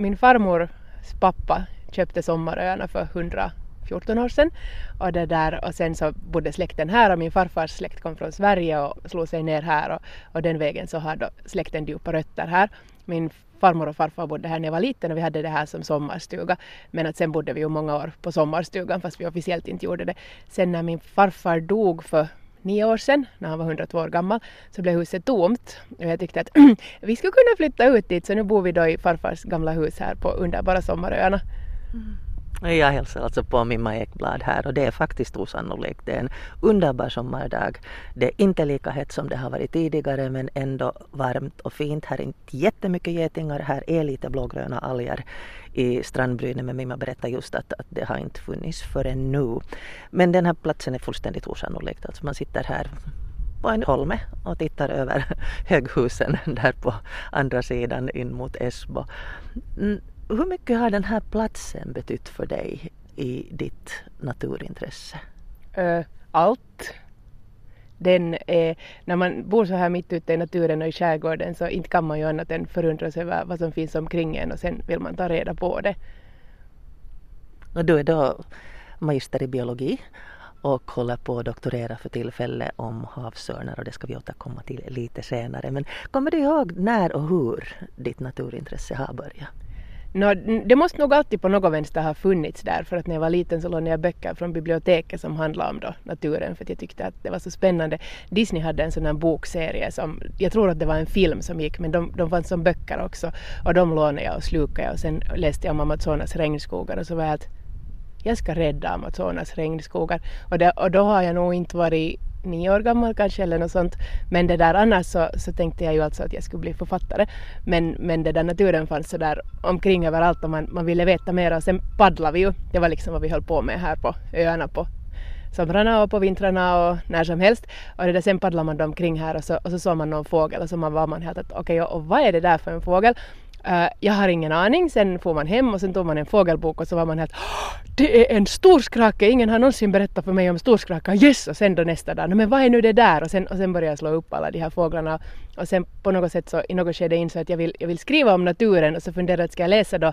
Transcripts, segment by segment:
min farmors pappa köpte Sommaröarna för 114 år sedan och, det där, och sen så bodde släkten här och min farfars släkt kom från Sverige och slog sig ner här och, och den vägen så har då släkten djupa rötter här. Min farmor och farfar bodde här när jag var liten och vi hade det här som sommarstuga. Men att sen bodde vi ju många år på sommarstugan fast vi officiellt inte gjorde det. Sen när min farfar dog för nio år sedan, när han var 102 år gammal, så blev huset tomt. Och jag tyckte att vi skulle kunna flytta ut dit så nu bor vi då i farfars gamla hus här på underbara Sommaröarna. Mm. Jag hälsar alltså på Mimma Ekblad här och det är faktiskt osannolikt. Det är en underbar sommardag. Det är inte lika hett som det har varit tidigare men ändå varmt och fint. Här är inte jättemycket getingar, här är lite blågröna alger i strandbrynet men Mimma berättade just att, att det har inte funnits förrän nu. Men den här platsen är fullständigt osannolikt. Alltså man sitter här på en holme och tittar över höghusen där på andra sidan in mot Esbo. Mm. Hur mycket har den här platsen betytt för dig i ditt naturintresse? Uh, allt. Den är, när man bor så här mitt ute i naturen och i skärgården så inte kan man ju annat än förundras över vad som finns omkring en och sen vill man ta reda på det. Och du är då magister i biologi och håller på att doktorera för tillfället om havsörnar och det ska vi återkomma till lite senare. Men kommer du ihåg när och hur ditt naturintresse har börjat? No, det måste nog alltid på något vänster ha funnits där för att när jag var liten så lånade jag böcker från biblioteket som handlade om då naturen för att jag tyckte att det var så spännande. Disney hade en sån här bokserie som, jag tror att det var en film som gick men de, de fanns som böcker också och de lånade jag och slukade jag och sen läste jag om Amazonas regnskogar och så var jag att jag ska rädda Amazonas regnskogar och, det, och då har jag nog inte varit nio år gammal kanske eller något sånt. Men det där annars så, så tänkte jag ju alltså att jag skulle bli författare. Men, men det där naturen fanns så där omkring överallt och man, man ville veta mer och sen paddlade vi ju. Det var liksom vad vi höll på med här på öarna på somrarna och på vintrarna och när som helst. Och det där, sen paddlade man omkring här och så, och så såg man någon fågel och så var man helt att okej okay, och vad är det där för en fågel? Uh, jag har ingen aning. Sen får man hem och sen tog man en fågelbok och så var man helt det är en storskrake, ingen har någonsin berättat för mig om storskrakan. yes! Och sen då nästa dag, men vad är nu det där? Och sen, och sen började jag slå upp alla de här fåglarna och sen på något sätt så i något skede insåg jag att jag vill, jag vill skriva om naturen och så funderade jag ska jag läsa då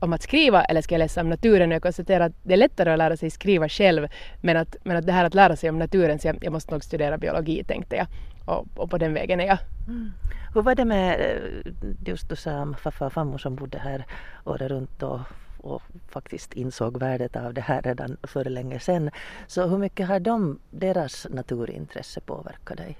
om att skriva eller ska jag läsa om naturen? Och jag konstaterar att det är lättare att lära sig skriva själv men att, men att det här att lära sig om naturen så jag, jag måste nog studera biologi tänkte jag och, och på den vägen är jag. Mm. Hur var det med, eh, just du sa om farfar och farmor som bodde här året runt och, och faktiskt insåg värdet av det här redan för länge sedan. Så hur mycket har de, deras naturintresse påverkat dig?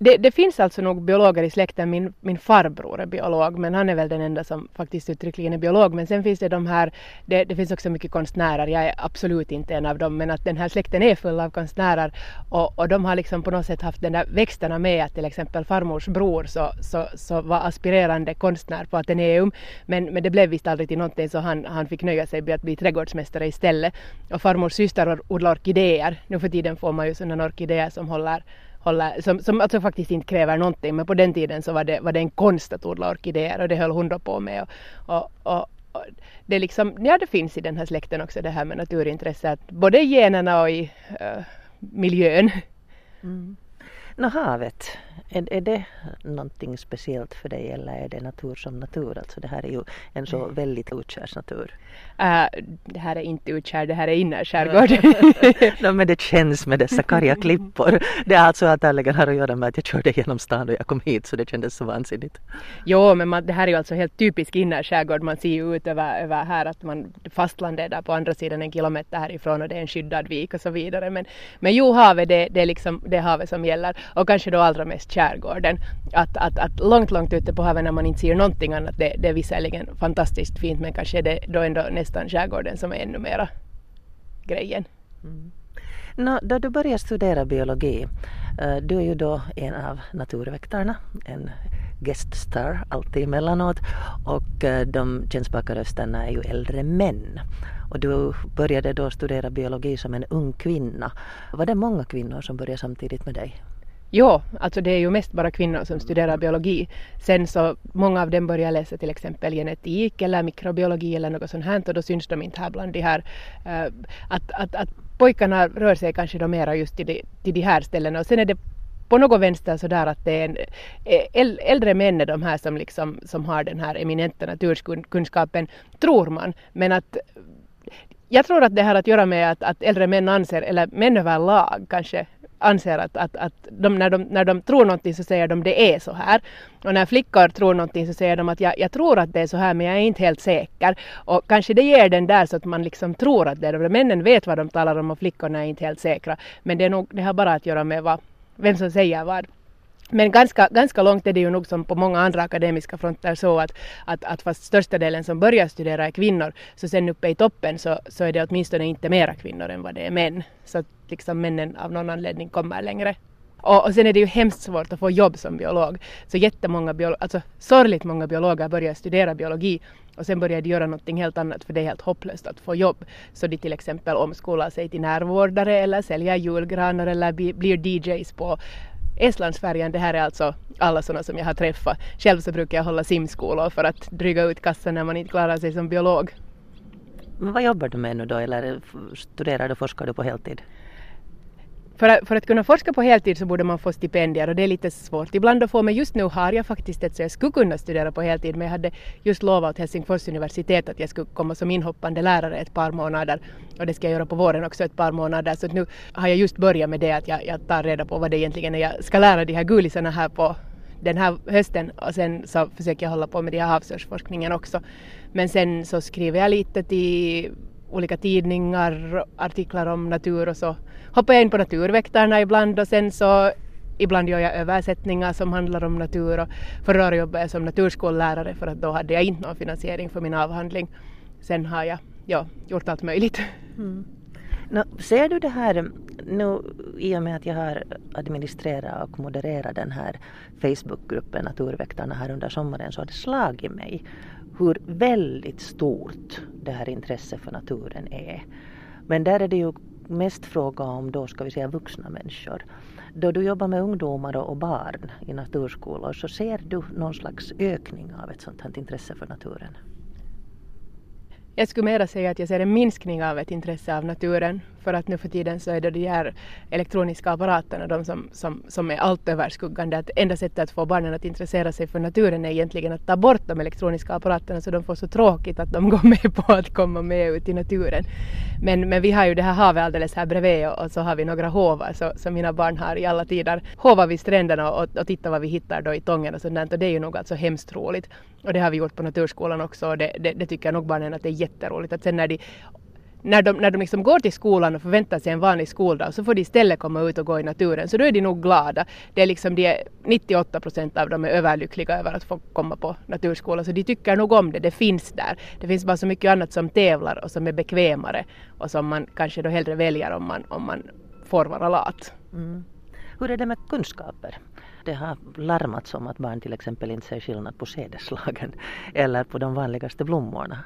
Det, det, finns alltså nog biologer i släkten. Min, min farbror är biolog men han är väl den enda som faktiskt uttryckligen är biolog. Men sen finns det de här, det, det, finns också mycket konstnärer. Jag är absolut inte en av dem men att den här släkten är full av konstnärer och, och de har liksom på något sätt haft den där växterna med att till exempel farmors bror så, så, så var aspirerande konstnär på Ateneum men, men det blev visst aldrig till någonting så han, han fick nöja sig med att bli trädgårdsmästare istället. Och farmors syster odlar orkidéer. Nu för tiden får man ju sådana orkidéer som håller håller, som, som alltså faktiskt inte kräver någonting men på den tiden så var det, var det en konst att odla orkidéer och det höll hon då på med. Och, och, och, och, det, liksom, ja, det finns i den här släkten också det här med naturintresse, både i generna och i uh, miljön. Mm. Nå, havet, är, är det någonting speciellt för dig eller är det natur som natur? Alltså det här är ju en så väldigt utkärsnatur. Uh, det här är inte utkär, det här är innerskärgård. no, men det känns med dessa karga klippor. Det är alltså antagligen har att göra med att jag körde genom stan och jag kom hit så det kändes så vansinnigt. Jo, men man, det här är ju alltså helt typisk innerskärgård. Man ser ju ut över, över här att man, fastlandet är där på andra sidan en kilometer härifrån och det är en skyddad vik och så vidare. Men, men jo, havet det, det är liksom det havet som gäller och kanske då allra mest skärgården. Att, att, att långt, långt ute på havet när man inte ser någonting annat, det, det är visserligen fantastiskt fint men kanske är det då ändå nästan skärgården som är ännu mera grejen. Mm. Nå, då du började studera biologi, eh, du är ju då en av naturväktarna, en guest star alltid emellanåt och eh, de kännspaka rösterna är ju äldre män. Och du började då studera biologi som en ung kvinna. Var det många kvinnor som började samtidigt med dig? Jo, alltså det är ju mest bara kvinnor som studerar biologi. Sen så många av dem börjar läsa till exempel genetik eller mikrobiologi eller något sånt här och då syns de inte här bland de här. Uh, att, att, att pojkarna rör sig kanske då mera just till de, till de här ställena och sen är det på något vänster sådär att det är en, eh, äldre män är de här som, liksom, som har den här eminenta naturkunskapen, tror man. Men att jag tror att det har att göra med att, att äldre män anser, eller män överlag kanske anser att, att, att de, när, de, när de tror någonting så säger de det är så här. Och när flickor tror någonting så säger de att jag, jag tror att det är så här men jag är inte helt säker. Och kanske det ger den där så att man liksom tror att det är det. Männen vet vad de talar om och flickorna är inte helt säkra. Men det, är nog, det har bara att göra med vad, vem som säger vad. Men ganska, ganska långt är det ju nog som på många andra akademiska fronter så att, att, att fast största delen som börjar studera är kvinnor så sen uppe i toppen så, så är det åtminstone inte mera kvinnor än vad det är män. Så att liksom männen av någon anledning kommer längre. Och, och sen är det ju hemskt svårt att få jobb som biolog. Så jättemånga, biolo alltså sorgligt många biologer börjar studera biologi och sen börjar de göra någonting helt annat för det är helt hopplöst att få jobb. Så de till exempel omskolar sig till närvårdare eller säljer julgranar eller blir DJs på Estlandsfärjan, det här är alltså alla sådana som jag har träffat. Själv så brukar jag hålla simskolor för att dryga ut kassan när man inte klarar sig som biolog. Men vad jobbar du med nu då eller studerar du och forskar du på heltid? För att, för att kunna forska på heltid så borde man få stipendier och det är lite svårt ibland att få men just nu har jag faktiskt ett så jag skulle kunna studera på heltid men jag hade just lovat åt Helsingfors universitet att jag skulle komma som inhoppande lärare ett par månader och det ska jag göra på våren också ett par månader så nu har jag just börjat med det att jag, jag tar reda på vad det egentligen är jag ska lära de här gulisarna här på den här hösten och sen så försöker jag hålla på med de här havsörsforskningen också. Men sen så skriver jag lite till olika tidningar, artiklar om natur och så hoppar jag in på Naturväktarna ibland och sen så ibland gör jag översättningar som handlar om natur och förra året jobbade jag som naturskollärare för att då hade jag inte någon finansiering för min avhandling. Sen har jag ja, gjort allt möjligt. Mm. No, ser du det här nu i och med att jag har administrerat och modererat den här Facebookgruppen Naturväktarna här under sommaren så har det slagit mig hur väldigt stort det här intresset för naturen är. Men där är det ju mest fråga om då ska vi säga vuxna människor. Då du jobbar med ungdomar och barn i naturskolor så ser du någon slags ökning av ett sånt här intresse för naturen? Jag skulle mera säga att jag ser en minskning av ett intresse av naturen för att nu för tiden så är det de här elektroniska apparaterna de som, som, som är allt överskuggande. Att enda sättet att få barnen att intressera sig för naturen är egentligen att ta bort de elektroniska apparaterna så de får så tråkigt att de går med på att komma med ut i naturen. Men, men vi har ju det här havet alldeles här bredvid och, och så har vi några hovar så, som mina barn har i alla tider. Hovar vid stränderna och, och titta vad vi hittar då i tången och sådant och det är ju nog alltså hemskt roligt. Och det har vi gjort på Naturskolan också och det, det, det tycker nog barnen att det är jätteroligt. Att sen när de när de, när de liksom går till skolan och förväntar sig en vanlig skoldag så får de istället komma ut och gå i naturen. Så då är de nog glada. Det är liksom de 98 procent av dem är överlyckliga över att få komma på naturskola. Så de tycker nog om det. Det finns där. Det finns bara så mycket annat som tävlar och som är bekvämare och som man kanske då hellre väljer om man, om man får vara lat. Mm. Hur är det med kunskaper? Det har larmats om att barn till exempel inte ser skillnad på sädesslagen eller på de vanligaste blommorna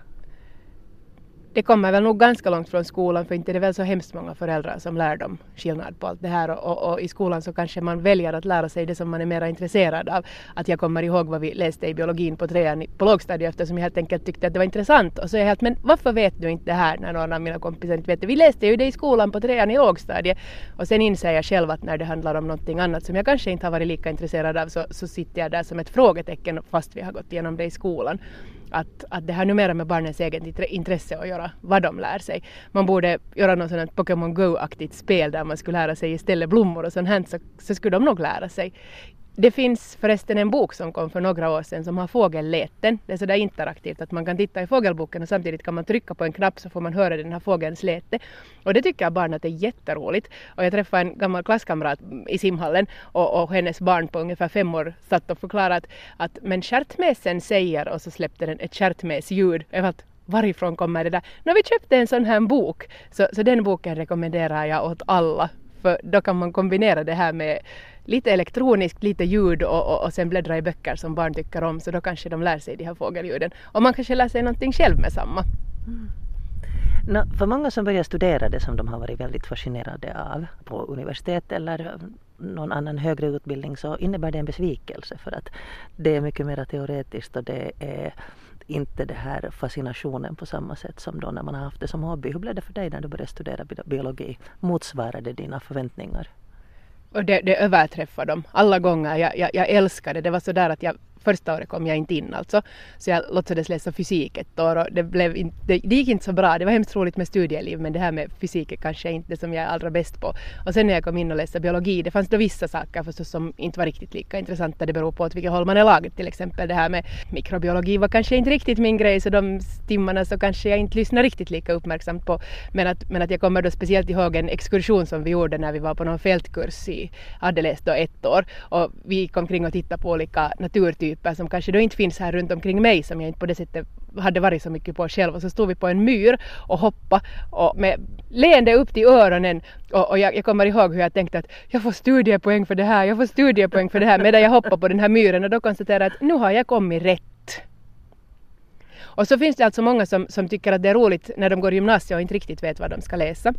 det kommer väl nog ganska långt från skolan för inte är det väl så hemskt många föräldrar som lär dem skillnad på allt det här och, och, och, i skolan så kanske man väljer att lära sig det som man är mer intresserad av. Att jag kommer ihåg vad vi läste i biologin på trean på lågstadiet eftersom jag helt enkelt tyckte att det var intressant och så är jag helt men varför vet du inte det här när någon av mina kompisar inte vet det? Vi läste ju det i skolan på trean i lågstadiet och sen inser jag själv att när det handlar om någonting annat som jag kanske inte har varit lika intresserad av så, så sitter jag där som ett frågetecken fast vi har gått igenom det i skolan att, att det har numera med barnens eget intresse att göra, vad de lär sig. Man borde göra något sånt Pokémon Go-aktigt spel där man skulle lära sig istället blommor och sånt här så, så skulle de nog lära sig. Det finns förresten en bok som kom för några år sedan som har fågelläten. Det är sådär interaktivt att man kan titta i fågelboken och samtidigt kan man trycka på en knapp så får man höra den här fågelns läte. Och det tycker barn att är jätteroligt. Och jag träffade en gammal klasskamrat i simhallen och, och hennes barn på ungefär fem år satt och förklarade att, att men stjärtmesen säger och så släppte den ett stjärtmesljud. Jag var varifrån kommer det där? Nå, vi köpte en sån här bok. Så, så den boken rekommenderar jag åt alla. För då kan man kombinera det här med lite elektroniskt, lite ljud och, och, och sen bläddra i böcker som barn tycker om så då kanske de lär sig de här fågelljuden. Och man kanske lär sig någonting själv med samma. Mm. No, för många som börjar studera det som de har varit väldigt fascinerade av på universitet eller någon annan högre utbildning så innebär det en besvikelse för att det är mycket mer teoretiskt och det är inte det här fascinationen på samma sätt som då när man har haft det som hobby. Hur blev det för dig när du började studera biologi? Motsvarade dina förväntningar? Och det, det överträffade dem alla gånger. Jag, jag, jag älskade det. Det var så där att jag första året kom jag inte in alltså. Så jag låtsades läsa fysik ett år och det, blev in, det, det gick inte så bra. Det var hemskt roligt med studieliv men det här med fysik är kanske inte det som jag är allra bäst på. Och sen när jag kom in och läste biologi, det fanns då vissa saker förstås som inte var riktigt lika intressanta. Det beror på åt vilket håll man är lagd, Till exempel det här med mikrobiologi var kanske inte riktigt min grej så de timmarna så kanske jag inte lyssnade riktigt lika uppmärksamt på. Men att, men att jag kommer då speciellt ihåg en exkursion som vi gjorde när vi var på någon fältkurs i Adeles då ett år och vi gick omkring och tittade på olika naturtyper typer som kanske då inte finns här runt omkring mig som jag inte på det sättet hade varit så mycket på själv och så stod vi på en myr och hoppade och med leende upp till öronen och, och jag, jag, kommer ihåg hur jag tänkte att jag får studiepoäng för det här, jag får studiepoäng för det här medan jag hoppar på den här myren och då konstaterar jag att nu har jag kommit rätt. Och så finns det alltså många som, som tycker att det är roligt när de går gymnasiet och inte riktigt vet vad de ska läsa.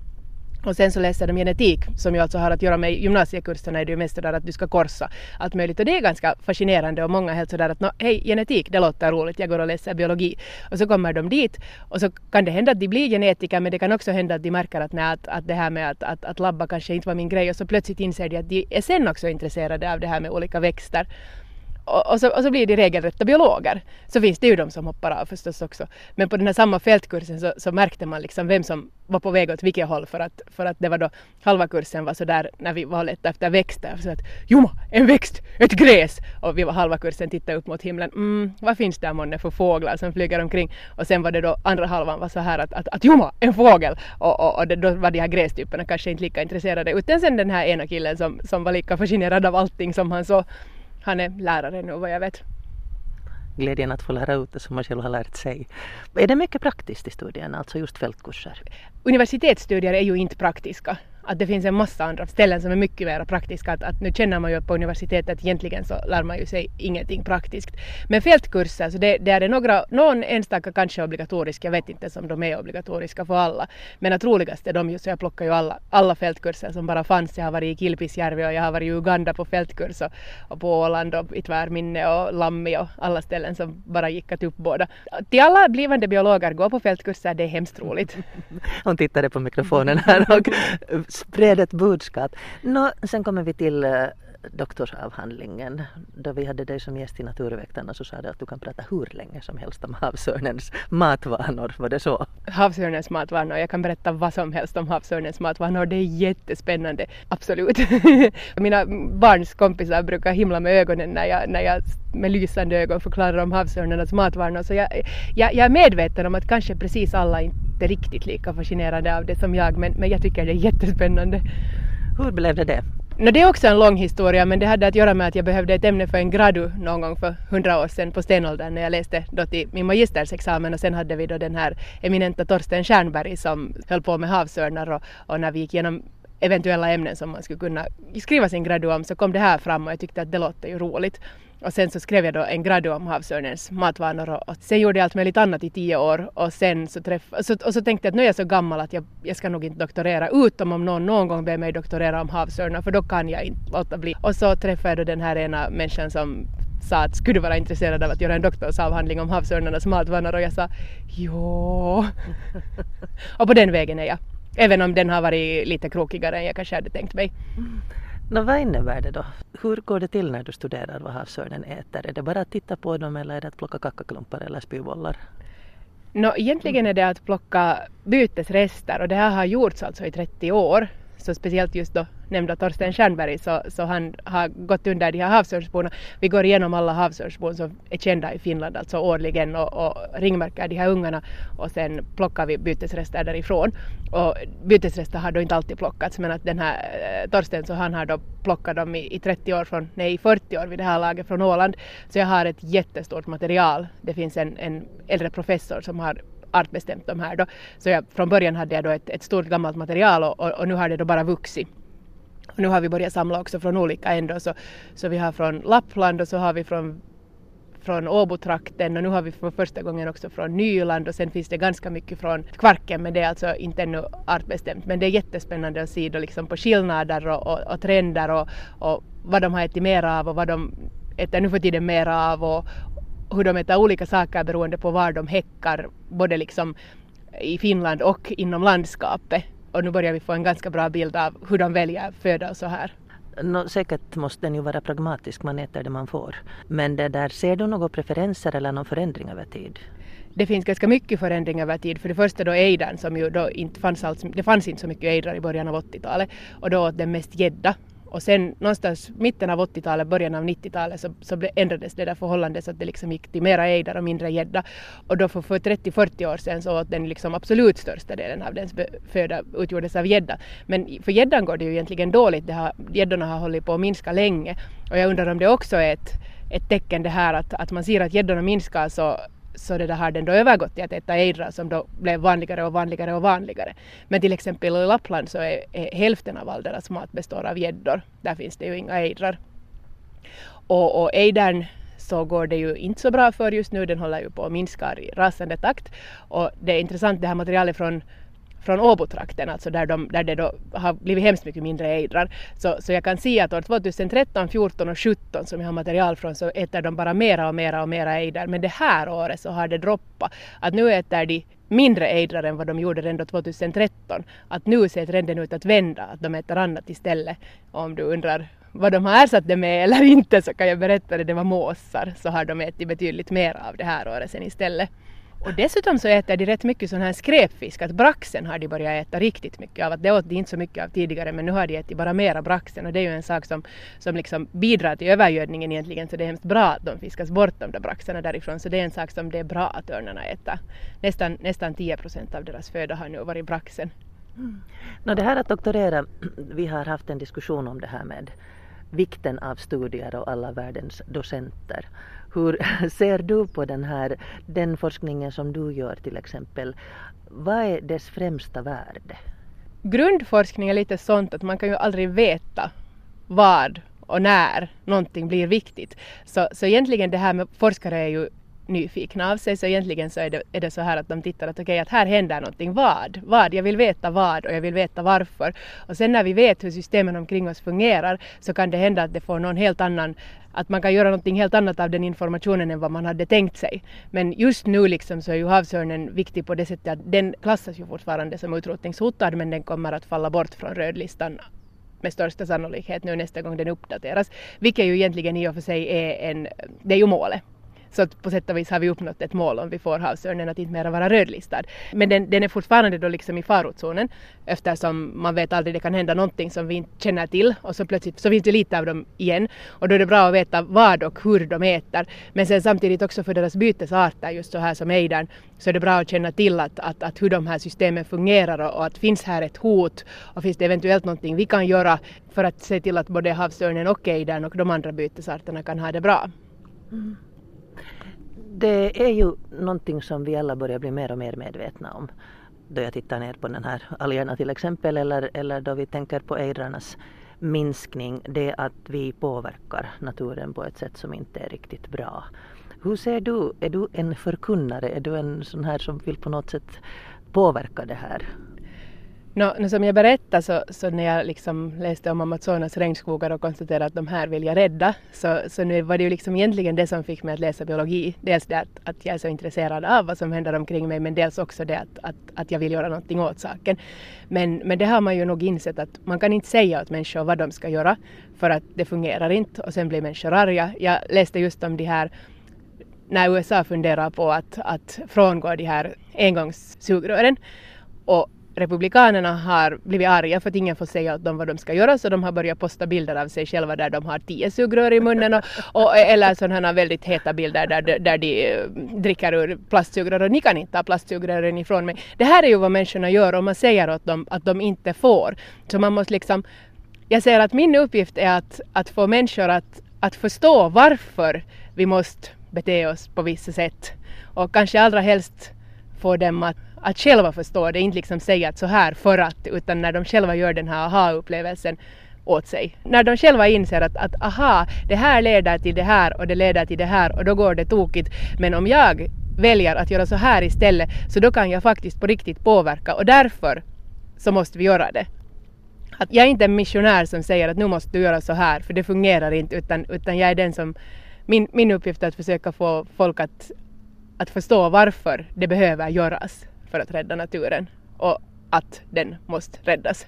Och sen så läser de genetik som ju alltså har att göra med gymnasiekurserna är det ju mest där att du ska korsa allt möjligt. Och det är ganska fascinerande och många är helt sådär att hej genetik det låter roligt jag går och läser biologi. Och så kommer de dit och så kan det hända att de blir genetiker men det kan också hända att de märker att, nej, att, att det här med att, att, att labba kanske inte var min grej. Och så plötsligt inser de att de är sen också intresserade av det här med olika växter och, och, så, och så blir de regelrätta biologer. Så finns det ju de som hoppar av förstås också. Men på den här samma fältkursen så, så märkte man liksom vem som var på väg åt vilket håll för att, för att det var då halva kursen var så där när vi var och letade efter växter. Så att Joma, en växt, ett gräs! Och vi var halva kursen tittade upp mot himlen. Mm, vad finns där månne för fåglar som flyger omkring? Och sen var det då andra halvan var så här att, att, att Joma, en fågel! Och, och, och det, då var de här grästyperna kanske inte lika intresserade. Utan sen den här ena killen som, som var lika fascinerad av allting som han såg han är lärare nu vad jag vet. Glädjen att få lära ut det som man själv har lärt sig. Är det mycket praktiskt i studierna, alltså just fältkurser? Universitetsstudier är ju inte praktiska att det finns en massa andra ställen som är mycket mer praktiska. Att, att nu känner man ju på universitetet att egentligen så lär man ju sig ingenting praktiskt. Men fältkurser, så det, det är några, någon enstaka kanske obligatorisk, jag vet inte om de är obligatoriska för alla. Men att roligast är de ju, så jag plockar ju alla, alla fältkurser som bara fanns. Jag har varit i Kilpisjärvi och jag har varit i Uganda på fältkurs och, och på Åland och i Tvärminne och Lammi och alla ställen som bara gick att uppbåda. Till alla blivande biologer, gå på fältkurser, det är hemskt roligt. Hon tittade på mikrofonen här och spred ett budskap. Nå, sen kommer vi till eh, doktorsavhandlingen. Då vi hade dig som gäst i Naturväktarna så sa du att du kan prata hur länge som helst om havsörnens matvanor. Var det så? Havsörnens matvanor. Jag kan berätta vad som helst om havsörnens matvanor. Det är jättespännande. Absolut. Mina barns kompisar brukar himla med ögonen när jag, när jag med lysande ögon förklarar om havsörnarnas matvanor. Så jag, jag, jag är medveten om att kanske precis alla inte är riktigt lika fascinerade av det som jag men, men jag tycker det är jättespännande. Hur blev det det? No, det är också en lång historia men det hade att göra med att jag behövde ett ämne för en gradu någon gång för hundra år sedan på stenåldern när jag läste då till min magistersexamen och sen hade vi då den här eminenta Torsten Stjernberg som höll på med havsörnar och, och när vi gick igenom eventuella ämnen som man skulle kunna skriva sin gradu om så kom det här fram och jag tyckte att det låter ju roligt. Och sen så skrev jag då en gradu om havsörnens matvanor och, och sen gjorde jag allt möjligt annat i tio år och sen så, träff, så, och så tänkte jag att nu är jag så gammal att jag, jag ska nog inte doktorera utom om någon någon gång ber mig doktorera om havsörnar för då kan jag inte låta bli. Och så träffade jag då den här ena människan som sa att skulle du vara intresserad av att göra en doktorsavhandling om havsörnarnas matvanor och jag sa jo. och på den vägen är jag. Även om den har varit lite krokigare än jag kanske hade tänkt mig. No, vad innebär det då? Hur går det till när du studerar vad havsörnen äter? Är det bara att titta på dem eller är det att plocka kackaklumpar eller spybollar? No, egentligen är det att plocka bytesrester och det här har gjorts alltså i 30 år. Så speciellt just då nämnda Torsten Stjernberg så, så han har gått under de här havsörnsborna. Vi går igenom alla havsörnsbon som är kända i Finland alltså årligen och, och ringmärker de här ungarna och sen plockar vi bytesrester därifrån. Och bytesrester har då inte alltid plockats men att den här eh, Torsten så han har då plockat dem i, i 30 år från, nej i 40 år vid det här laget från Åland. Så jag har ett jättestort material. Det finns en, en äldre professor som har artbestämt de här då. Så jag, från början hade jag då ett, ett stort gammalt material och, och, och nu har det då bara vuxit. Och nu har vi börjat samla också från olika ändå så, så vi har från Lappland och så har vi från från Åbotrakten och nu har vi för första gången också från Nyland och sen finns det ganska mycket från Kvarken men det är alltså inte ännu artbestämt men det är jättespännande att se då liksom på skillnader och, och, och trender och, och vad de har ätit mer av och vad de äter nu för tiden mer av och, hur de äter olika saker beroende på var de häckar, både liksom i Finland och inom landskapet. Och nu börjar vi få en ganska bra bild av hur de väljer föda och så här. No, säkert måste den ju vara pragmatisk, man äter det man får. Men det där, ser du några preferenser eller någon förändring över tid? Det finns ganska mycket förändring över tid. För det första då ejdern som ju då inte fanns alls, det fanns inte så mycket ejdrar i början av 80-talet och då åt den mest gädda och sen någonstans mitten av 80-talet, början av 90-talet så, så ändrades det där förhållandet så att det liksom gick till mera ejdar och mindre gädda. Och då för, för 30-40 år sedan så åt den liksom absolut största delen av dens föda utgjordes av gädda. Men för gäddan går det ju egentligen dåligt. Gäddorna har hållit på att minska länge. Och jag undrar om det också är ett, ett tecken det här att, att man ser att gäddorna minskar så så det där har den då övergått till att äta ejdrar som då blev vanligare och vanligare och vanligare. Men till exempel i Lappland så är, är hälften av all deras mat består av gäddor. Där finns det ju inga ejdrar. Och, och ejdern så går det ju inte så bra för just nu. Den håller ju på att minska i rasande takt. Och det är intressant det här materialet från från Åbotrakten, alltså där, de, där det då har blivit hemskt mycket mindre ejdrar. Så, så jag kan se att år 2013, 14 och 17 som jag har material från så äter de bara mera och mera och mera ejdrar. Men det här året så har det droppat. Att nu äter de mindre ejdrar än vad de gjorde redan 2013. Att nu ser trenden ut att vända, att de äter annat istället. Och om du undrar vad de har ersatt det med eller inte så kan jag berätta det, det var måsar. Så har de ätit betydligt mer av det här året sen istället. Och dessutom så äter de rätt mycket sån här skräpfisk, att braxen har de börjat äta riktigt mycket av. Att det åt de inte så mycket av tidigare men nu har de ätit bara mera braxen och det är ju en sak som, som liksom bidrar till övergödningen egentligen så det är hemskt bra att de fiskas bort de där braxarna därifrån så det är en sak som det är bra att örnarna äter. Nästan, nästan 10 procent av deras föda har nu varit braxen. Mm. No, det här att doktorera, vi har haft en diskussion om det här med vikten av studier och alla världens docenter. Hur ser du på den här den forskningen som du gör till exempel? Vad är dess främsta värde? Grundforskning är lite sånt att man kan ju aldrig veta vad och när någonting blir viktigt. Så, så egentligen det här med forskare är ju nyfikna av sig så egentligen så är det, är det så här att de tittar att okej okay, att här händer någonting. Vad? Vad? Jag vill veta vad och jag vill veta varför. Och sen när vi vet hur systemen omkring oss fungerar så kan det hända att det får någon helt annan att man kan göra någonting helt annat av den informationen än vad man hade tänkt sig. Men just nu liksom så är ju havsörnen viktig på det sättet att den klassas ju fortfarande som utrotningshotad men den kommer att falla bort från rödlistan med största sannolikhet nu nästa gång den uppdateras. Vilket ju egentligen i och för sig är en, det är ju målet. Så att på sätt och vis har vi uppnått ett mål om vi får havsörnen att inte mera vara rödlistad. Men den, den är fortfarande då liksom i farozonen eftersom man vet aldrig, det kan hända någonting som vi inte känner till och så plötsligt så finns det lite av dem igen och då är det bra att veta vad och hur de äter. Men sen samtidigt också för deras bytesarter, just så här som ejdern, så är det bra att känna till att, att, att hur de här systemen fungerar och, och att finns här ett hot och finns det eventuellt någonting vi kan göra för att se till att både havsörnen och ejdern och de andra bytesarterna kan ha det bra. Mm det är ju någonting som vi alla börjar bli mer och mer medvetna om. Då jag tittar ner på den här algerna till exempel eller, eller då vi tänker på ejdrarnas minskning, det är att vi påverkar naturen på ett sätt som inte är riktigt bra. Hur ser du, är du en förkunnare, är du en sån här som vill på något sätt påverka det här? No, no, som jag berättade så, så när jag liksom läste om Amazonas regnskogar och konstaterade att de här vill jag rädda så, så nu var det ju liksom egentligen det som fick mig att läsa biologi. Dels det att, att jag är så intresserad av vad som händer omkring mig men dels också det att, att, att jag vill göra någonting åt saken. Men, men det har man ju nog insett att man kan inte säga åt människor vad de ska göra för att det fungerar inte och sen blir människor arga. Jag läste just om de här när USA funderar på att, att frångå de här engångssugrören och Republikanerna har blivit arga för att ingen får säga åt dem vad de ska göra så de har börjat posta bilder av sig själva där de har tio sugrör i munnen och, och eller sådana väldigt heta bilder där, där de eh, dricker ur plastsugrör och ni kan inte ta plastsugrören ifrån mig. Det här är ju vad människorna gör om man säger åt dem att de inte får. Så man måste liksom jag säger att min uppgift är att, att få människor att, att förstå varför vi måste bete oss på vissa sätt och kanske allra helst få dem att att själva förstå det, inte liksom säga att så här för att, utan när de själva gör den här aha-upplevelsen åt sig. När de själva inser att, att aha, det här leder till det här och det leder till det här och då går det tokigt. Men om jag väljer att göra så här istället så då kan jag faktiskt på riktigt påverka och därför så måste vi göra det. Att jag är inte en missionär som säger att nu måste du göra så här för det fungerar inte utan, utan jag är den som min, min uppgift är att försöka få folk att, att förstå varför det behöver göras för att rädda naturen och att den måste räddas.